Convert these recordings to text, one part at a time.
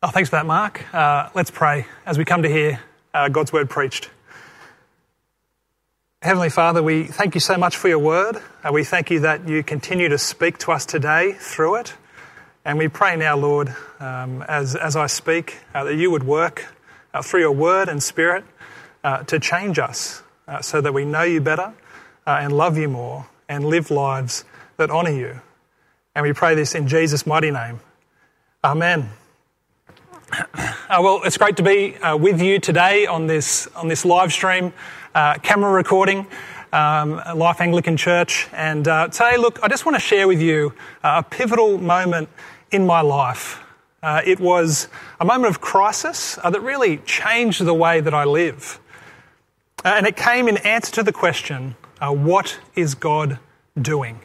Oh, thanks for that, Mark. Uh, let's pray as we come to hear uh, God's word preached. Heavenly Father, we thank you so much for your word. Uh, we thank you that you continue to speak to us today through it. And we pray now, Lord, um, as, as I speak, uh, that you would work uh, through your word and spirit uh, to change us so that we know you better and love you more and live lives that honour you. And we pray this in Jesus' mighty name. Amen. Uh, well, it's great to be uh, with you today on this on this live stream, uh, camera recording, um, Life Anglican Church. And uh, today, look, I just want to share with you uh, a pivotal moment in my life. Uh, it was a moment of crisis that really changed the way that I live, and it came in answer to the question, "What is God doing?"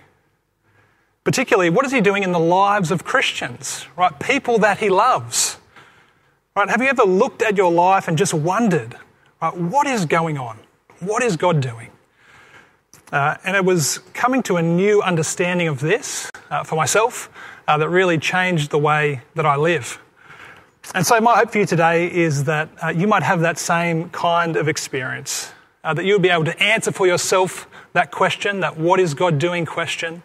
Particularly, what is He doing in the lives of Christians, right? People that He loves. Right? Have you ever looked at your life and just wondered, right, what is going on? What is God doing? Uh, and it was coming to a new understanding of this uh, for myself uh, that really changed the way that I live. And so, my hope for you today is that uh, you might have that same kind of experience, uh, that you'll be able to answer for yourself that question, that what is God doing question,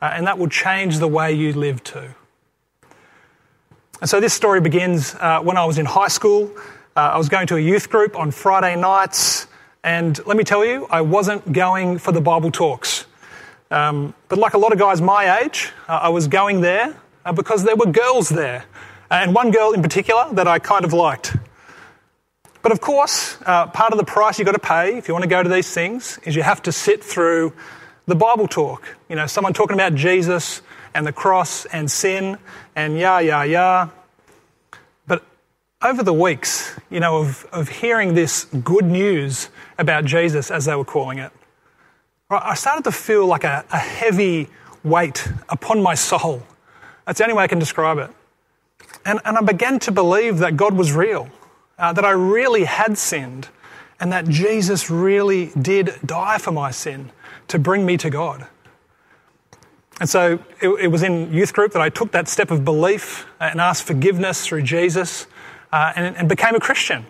uh, and that will change the way you live too. And so this story begins uh, when I was in high school. Uh, I was going to a youth group on Friday nights, and let me tell you, I wasn't going for the Bible talks. Um, but like a lot of guys my age, uh, I was going there uh, because there were girls there, and one girl in particular that I kind of liked. But of course, uh, part of the price you've got to pay if you want to go to these things is you have to sit through the Bible talk. You know, someone talking about Jesus and the cross and sin and yeah, yeah, yeah. But over the weeks, you know, of, of hearing this good news about Jesus, as they were calling it, I started to feel like a, a heavy weight upon my soul. That's the only way I can describe it. And, and I began to believe that God was real, uh, that I really had sinned, and that Jesus really did die for my sin to bring me to God. And so it, it, was in youth group that I took that step of belief and asked forgiveness through Jesus uh, and, and, became a Christian.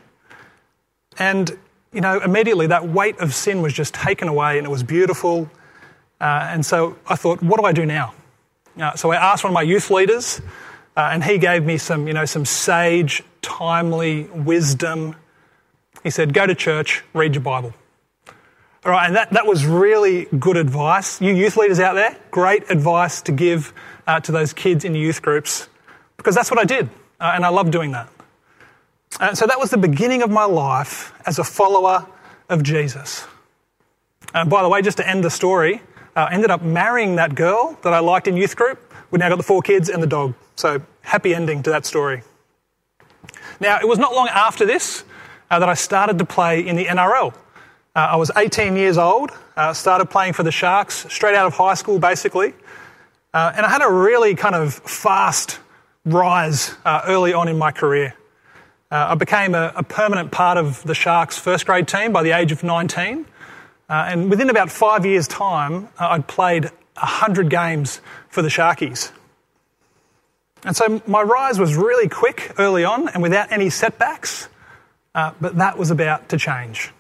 And, you know, immediately that weight of sin was just taken away and it was beautiful. Uh, and so I thought, what do I do now? Uh, so I asked one of my youth leaders, uh, and he gave me some, you know, some sage, timely wisdom. He said, go to church, read your Bible. All right, and that, that was really good advice. You youth leaders out there, great advice to give uh, to those kids in youth groups because that's what I did, uh, and I love doing that. And so that was the beginning of my life as a follower of Jesus. And by the way, just to end the story, uh, I ended up marrying that girl that I liked in youth group. We now got the four kids and the dog. So happy ending to that story. Now, it was not long after this uh, that I started to play in the NRL. Uh, I was 18 years old, uh, started playing for the Sharks straight out of high school, basically. Uh, and I had a really kind of fast rise uh, early on in my career. Uh, I became a, a, permanent part of the Sharks' first grade team by the age of 19. Uh, and within about five years' time, I'd played 100 games for the Sharkies. And so my rise was really quick early on and without any setbacks, but that was about to change.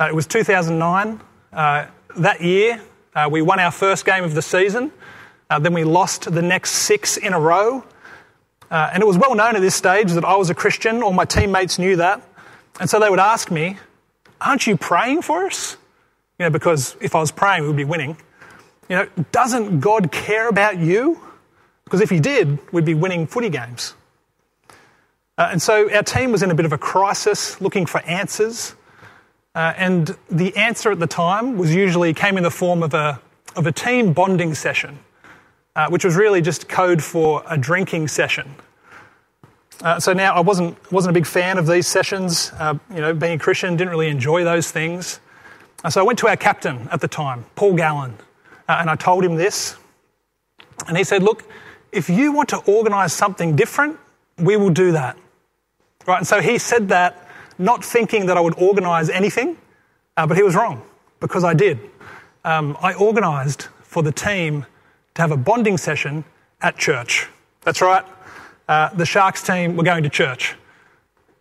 Uh, it was 2009. Uh, that year, uh, we won our first game of the season. Then we lost the next six in a row. And it was well known at this stage that I was a Christian. All my teammates knew that. And so they would ask me, Aren't you praying for us? You know, because if I was praying, we would be winning. You know, doesn't God care about you? Because if He did, we'd be winning footy games. Uh, and so our team was in a bit of a crisis, looking for answers. Uh, and the answer at the time was usually came in the form of a, of a team bonding session, uh, which was really just code for a drinking session. Uh, so now I wasn't, wasn't a big fan of these sessions. Uh, you know, being a Christian, didn't really enjoy those things. Uh, so I went to our captain at the time, Paul Gallen, uh, and I told him this. And he said, Look, if you want to organise something different, we will do that. Right? And so he said that not thinking that I would organise anything, uh, but he was wrong because I did. Um, I organised for the team to have a bonding session at church. That's right. uh, the Sharks team were going to church.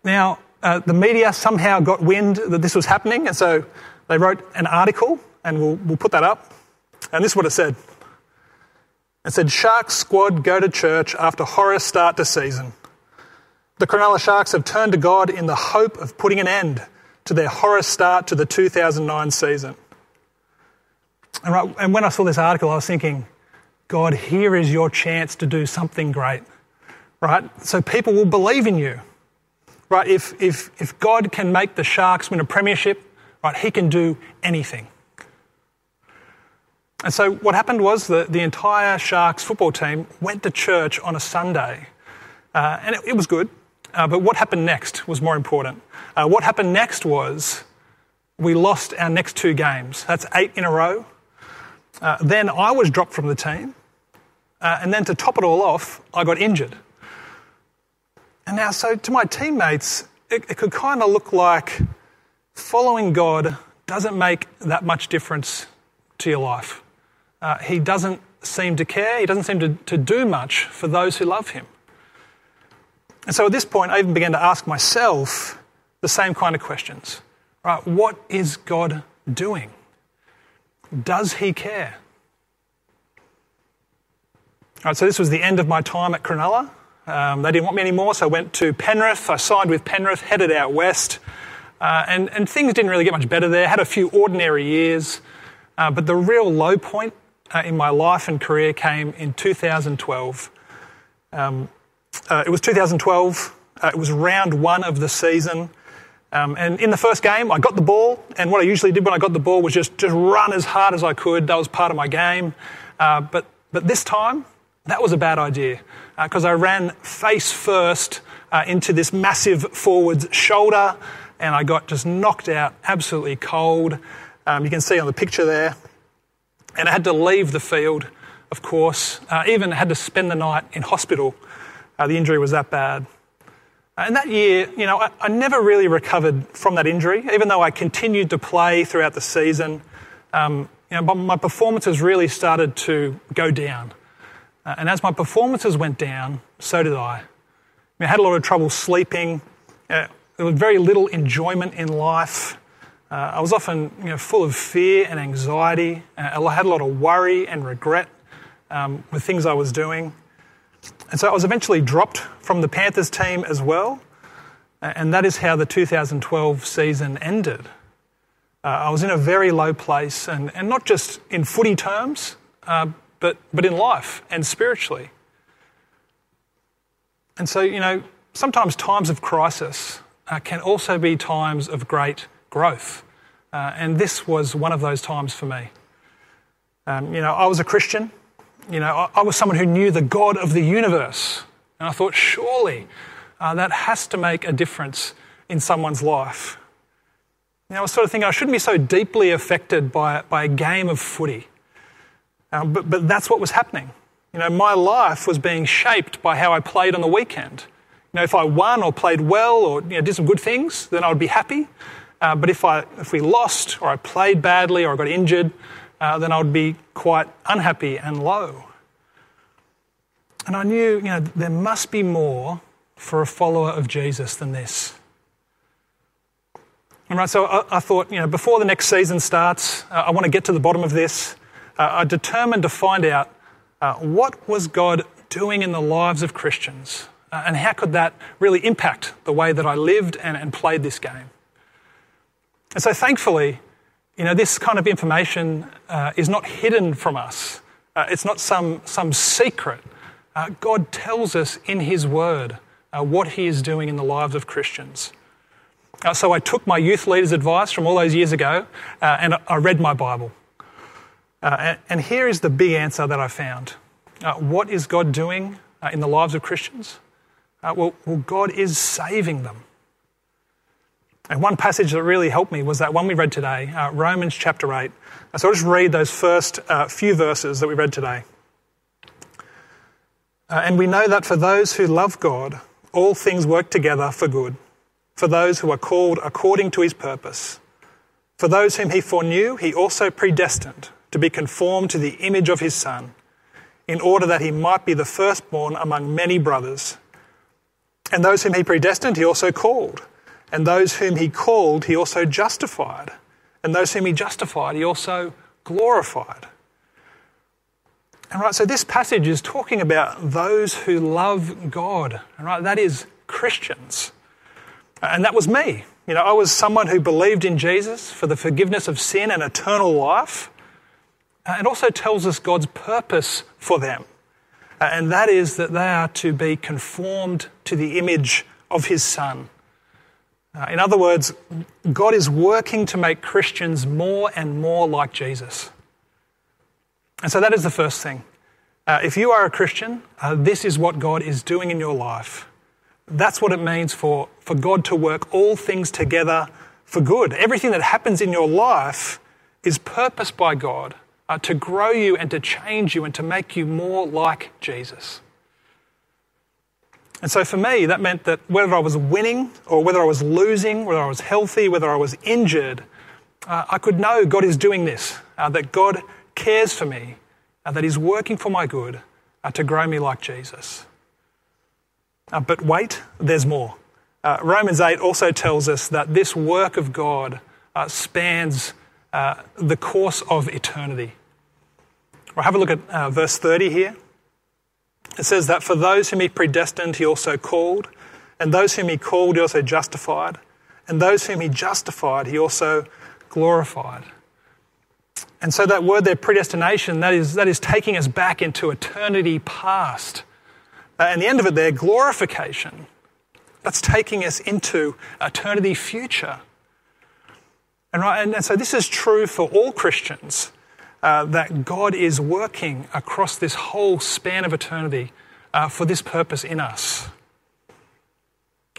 Now, uh, the media somehow got wind that this was happening, and so they wrote an article, and we'll, we'll put that up. And this is what it said It said, Sharks squad go to church after horror start to season. The Cronulla Sharks have turned to God in the hope of putting an end to their horror start to the 2009 season. And, right, and when I saw this article, I was thinking, God, here is your chance to do something great, right? So people will believe in you, right? If, if, if God can make the Sharks win a premiership, right, he can do anything. And so what happened was that the entire Sharks football team went to church on a Sunday. Uh, and it, it, was good. Uh, but what happened next was more important. Uh, what happened next was we lost our next two games. That's eight in a row. Uh, then I was dropped from the team. Uh, and then to top it all off, I got injured. And now, so to my teammates, it, it could kind of look like following God doesn't make that much difference to your life. Uh, he doesn't seem to care, he doesn't seem to, to do much for those who love him. And so at this point, I even began to ask myself the same kind of questions. Right, what is God doing? Does he care? All right, so this was the end of my time at Cronulla. Um, they didn't want me anymore, so I went to Penrith. I signed with Penrith, headed out west, uh, and, and things didn't really get much better there. Had a few ordinary years, uh, but the real low point uh, in my life and career came in 2012. Um, uh, it was 2012. Uh, it was round one of the season. Um, and in the first game, I got the ball, and what I usually did when I got the ball was just, just run as hard as I could. That was part of my game. Uh, but, but this time, that was a bad idea because uh, I ran face first uh, into this massive forward's shoulder and I got just knocked out, absolutely cold. Um, you can see on the picture there. And I had to leave the field, of course, uh, even had to spend the night in hospital. Uh, the injury was that bad. And that year, you know, I, I, never really recovered from that injury, even though I continued to play throughout the season. Um, you know, but my performances really started to go down. Uh, and as my performances went down, so did I. I, mean, I had a lot of trouble sleeping. Uh, there was very little enjoyment in life. Uh, I was often you know, full of fear and anxiety. Uh, I had a lot of worry and regret um, with things I was doing. And so I was eventually dropped from the Panthers team as well. And that is how the 2012 season ended. Uh, I was in a very low place, and, and not just in footy terms, uh, but, but in life and spiritually. And so, you know, sometimes times of crisis uh, can also be times of great growth. Uh, and this was one of those times for me. Um, you know, I was a Christian. You know, I, I, was someone who knew the God of the universe. And I thought, surely uh, that has to make a difference in someone's life. Know, I was sort of thinking I shouldn't be so deeply affected by, by a game of footy. Um, but, but that's what was happening. You know, my life was being shaped by how I played on the weekend. You know, if I won or played well or you know, did some good things, then I would be happy. Uh, but if, I, if we lost or I played badly or I got injured, uh, then I would be quite unhappy and low. And I knew, you know, there must be more for a follower of Jesus than this. All right, so I, I thought, you know, before the next season starts, uh, I want to get to the bottom of this uh, are determined to find out uh, what was God doing in the lives of Christians uh, and how could that really impact the way that I lived and, and played this game. And so thankfully, you know, this kind of information uh, is not hidden from us. Uh, it's not some, some secret. Uh, God tells us in His Word what He is doing in the lives of Christians. so I took my youth leader's advice from all those years ago and I read my Bible. Uh, and, and, here is the big answer that I found. Uh, what is God doing uh, in the lives of Christians? Uh, well, well, God is saving them. And one passage that really helped me was that one we read today, uh, Romans chapter 8. So I'll just read those first uh, few verses that we read today. and we know that for those who love God, all things work together for good, for those who are called according to his purpose. For those whom he foreknew, he also predestined to be conformed to the image of his Son, in order that he might be the firstborn among many brothers. And those whom he predestined, he also called. And those whom he called, he also justified. And those whom he justified, he also glorified. And right, so this passage is talking about those who love God. Right, that is Christians. And that was me. You know, I was someone who believed in Jesus for the forgiveness of sin and eternal life. Uh, it also tells us God's purpose for them. Uh, and that is that they are to be conformed to the image of his Son. Uh, in other words, God is working to make Christians more and more like Jesus. And so that is the first thing. Uh, if you are a Christian, uh, this is what God is doing in your life. That's what it means for, for God to work all things together for good. Everything that happens in your life is purposed by God uh, to grow you and to change you and to make you more like Jesus. And so for me, that meant that whether I was winning or whether I was losing, whether I was healthy, whether I was injured, uh, I could know God is doing this, uh, that God cares for me, uh, that He's working for my good uh, to grow me like Jesus. Uh, but wait, there's more. Uh, Romans 8 also tells us that this work of God spans the course of eternity. Well, have a look at verse 30 here. It says that for those whom he predestined, he also called, and those whom he called, he also justified, and those whom he justified, he also glorified. And so that word there, predestination, that is, that is taking us back into eternity past. Uh, and the end of it there, glorification, that's taking us into eternity future. And, right, and, and so this is true for all Christians uh, that God is working across this whole span of eternity uh, for this purpose in us.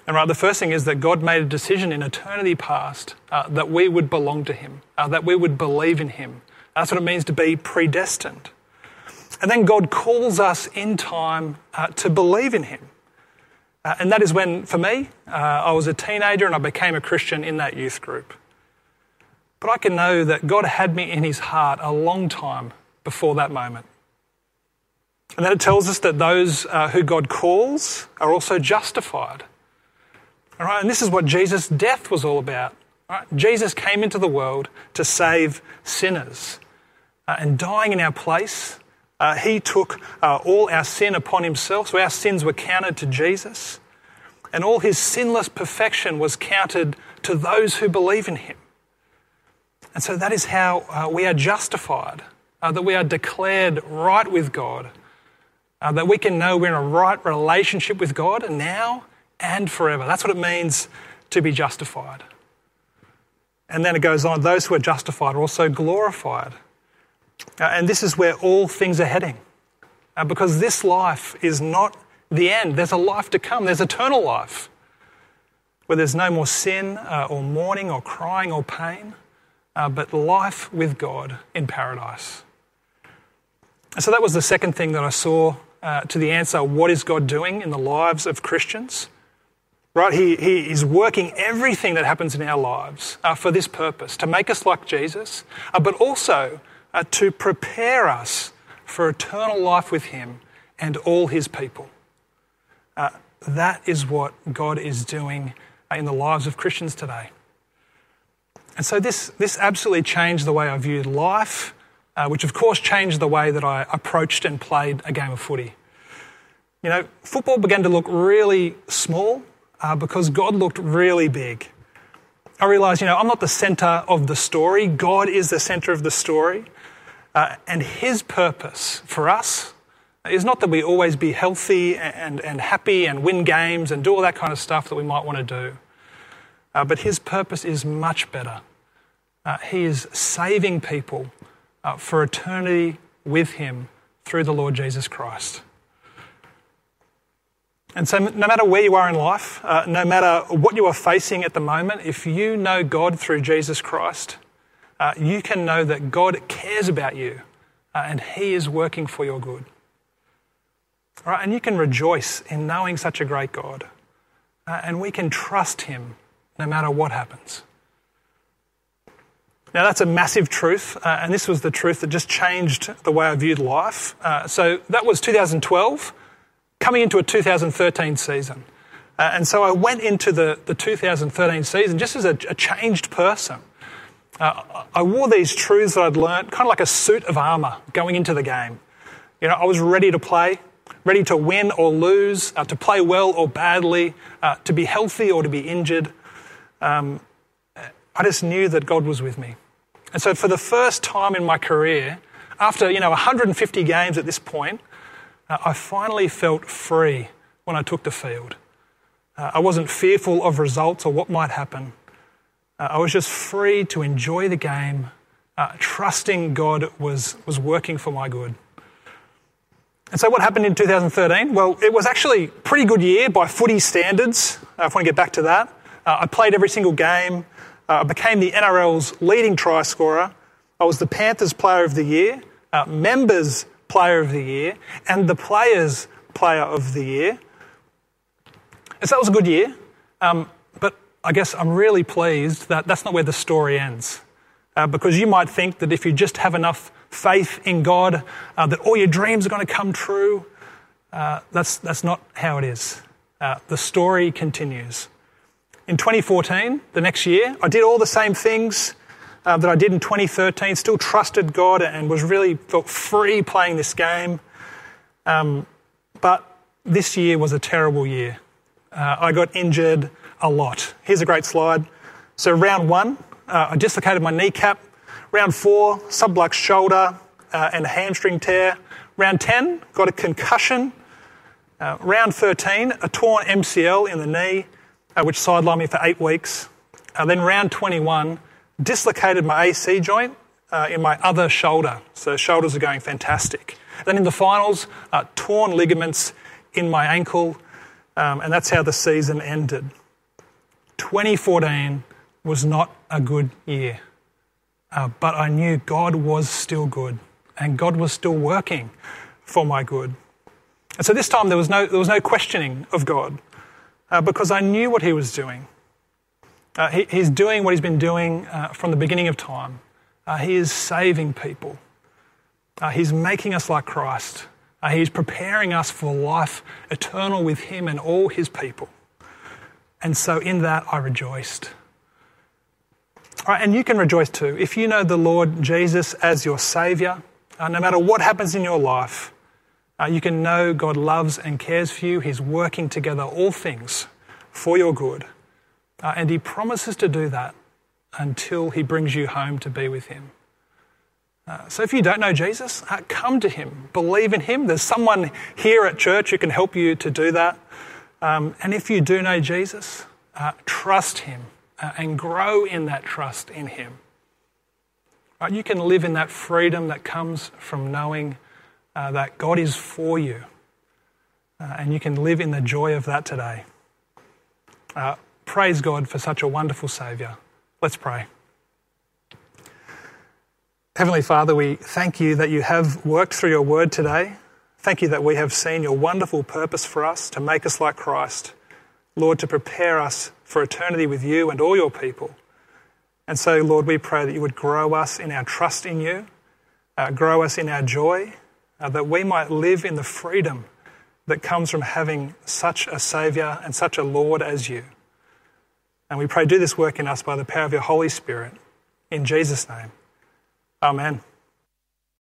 And right, the first thing is that God made a decision in eternity past uh, that we would belong to Him, uh, that we would believe in Him. That's what it means to be predestined. And then God calls us in time uh, to believe in Him. And that is when, for me, I was a teenager and I became a Christian in that youth group. But I can know that God had me in his heart a long time before that moment. And then it tells us that those uh, who God calls are also justified. All right, and this is what Jesus' death was all about. Right? Jesus came into the world to save sinners. Uh, and dying in our place, uh, he took uh, all our sin upon himself. So our sins were counted to Jesus. And all his sinless perfection was counted to those who believe in him. And so that is how uh, we are justified, uh, that we are declared right with God, uh, that we can know we're in a right relationship with God now and forever. That's what it means to be justified. And then it goes on those who are justified are also glorified. Uh, and this is where all things are heading. Uh, because this life is not the end, there's a life to come, there's eternal life where there's no more sin uh, or mourning or crying or pain uh, but life with God in paradise. And so that was the second thing that I saw uh, to the answer what is God doing in the lives of Christians? Right? He, he is working everything that happens in our lives uh, for this purpose to make us like Jesus, uh, but also uh, to prepare us for eternal life with Him and all His people. Uh, that is what God is doing in the lives of Christians today. And so this, this absolutely changed the way I viewed life, uh, which of course changed the way that I approached and played a game of footy. You know, football began to look really small uh, because God looked really big. I realised, you know, I'm not the centre of the story, God is the centre of the story. Uh, and His purpose for us is not that we always be healthy and, and happy and win games and do all that kind of stuff that we might want to do. Uh, but His purpose is much better. Uh, he is saving people uh, for eternity with Him through the Lord Jesus Christ. And so, no matter where you are in life, uh, no matter what you are facing at the moment, if you know God through Jesus Christ, uh, you can know that God cares about you uh, and He is working for your good. Right, and you can rejoice in knowing such a great God. And we can trust Him no matter what happens. Now, that's a massive truth, uh, and this was the truth that just changed the way I viewed life. Uh, so, that was 2012, coming into a 2013 season. Uh, and so I went into the, the 2013 season just as a, a changed person. Uh, I wore these truths that I'd learned, kind of like a suit of armour going into the game. You know, I was ready to play, ready to win or lose, uh, to play well or badly, uh, to be healthy or to be injured. Um, I just knew that God was with me. And so for the first time in my career, after, you know, 150 games at this point, uh, I finally felt free when I took the field. Uh, I wasn't fearful of results or what might happen. Uh, I was just free to enjoy the game, uh, trusting God was, was working for my good. And so, what happened in 2013? Well, it was actually a pretty good year by footy standards, uh, if I want to get back to that. Uh, I played every single game. Uh, I became the NRL's leading try scorer. I was the Panthers Player of the Year, uh, Members Player of the Year, and the Players Player of the Year. And so that was a good year. Um, but I guess I'm really pleased that that's not where the story ends. Uh, because you might think that if you just have enough faith in God, uh, that all your dreams are going to come true. Uh, that's, that's not how it is. Uh, the story continues. In 2014, the next year, I did all the same things uh, that I did in 2013, still trusted God and was really felt free playing this game. Um, but this year was a terrible year. Uh, I got injured a lot. Here's a great slide. So, round one, uh, I dislocated my kneecap. Round four, subluxed shoulder uh, and a hamstring tear. Round 10, got a concussion. Uh, round 13, a torn MCL in the knee, uh, which sidelined me for eight weeks. Then round 21, dislocated my AC joint uh, in my other shoulder. So shoulders are going fantastic. Then in the finals, uh, torn ligaments in my ankle, um, and that's how the season ended. 2014 was not a good year, uh, but I knew God was still good, and God was still working for my good. And so this time there was no, there was no questioning of God uh, because I knew what He was doing. Uh, he, he's doing what he's been doing uh, from the beginning of time. Uh, he is saving people. Uh, he's making us like Christ. Uh, he's preparing us for life eternal with him and all his people. And so in that I rejoiced. All right, and you can rejoice too. If you know the Lord Jesus as your Saviour, uh, no matter what happens in your life, you can know God loves and cares for you. He's working together all things for your good. Uh, and he promises to do that until he brings you home to be with him. Uh, so if you don't know Jesus, uh, come to him, believe in him. There's someone here at church who can help you to do that. Um, and if you do know Jesus, uh, trust him uh, and grow in that trust in him. You can live in that freedom that comes from knowing uh, that God is for you. and you can live in the joy of that today. Praise God for such a wonderful Saviour. Let's pray. Heavenly Father, we thank you that you have worked through your word today. Thank you that we have seen your wonderful purpose for us to make us like Christ. Lord, to prepare us for eternity with you and all your people. And so, Lord, we pray that you would grow us in our trust in you, uh, grow us in our joy, uh, that we might live in the freedom that comes from having such a Saviour and such a Lord as you. And we pray, do this work in us by the power of your Holy Spirit. In Jesus' name, amen.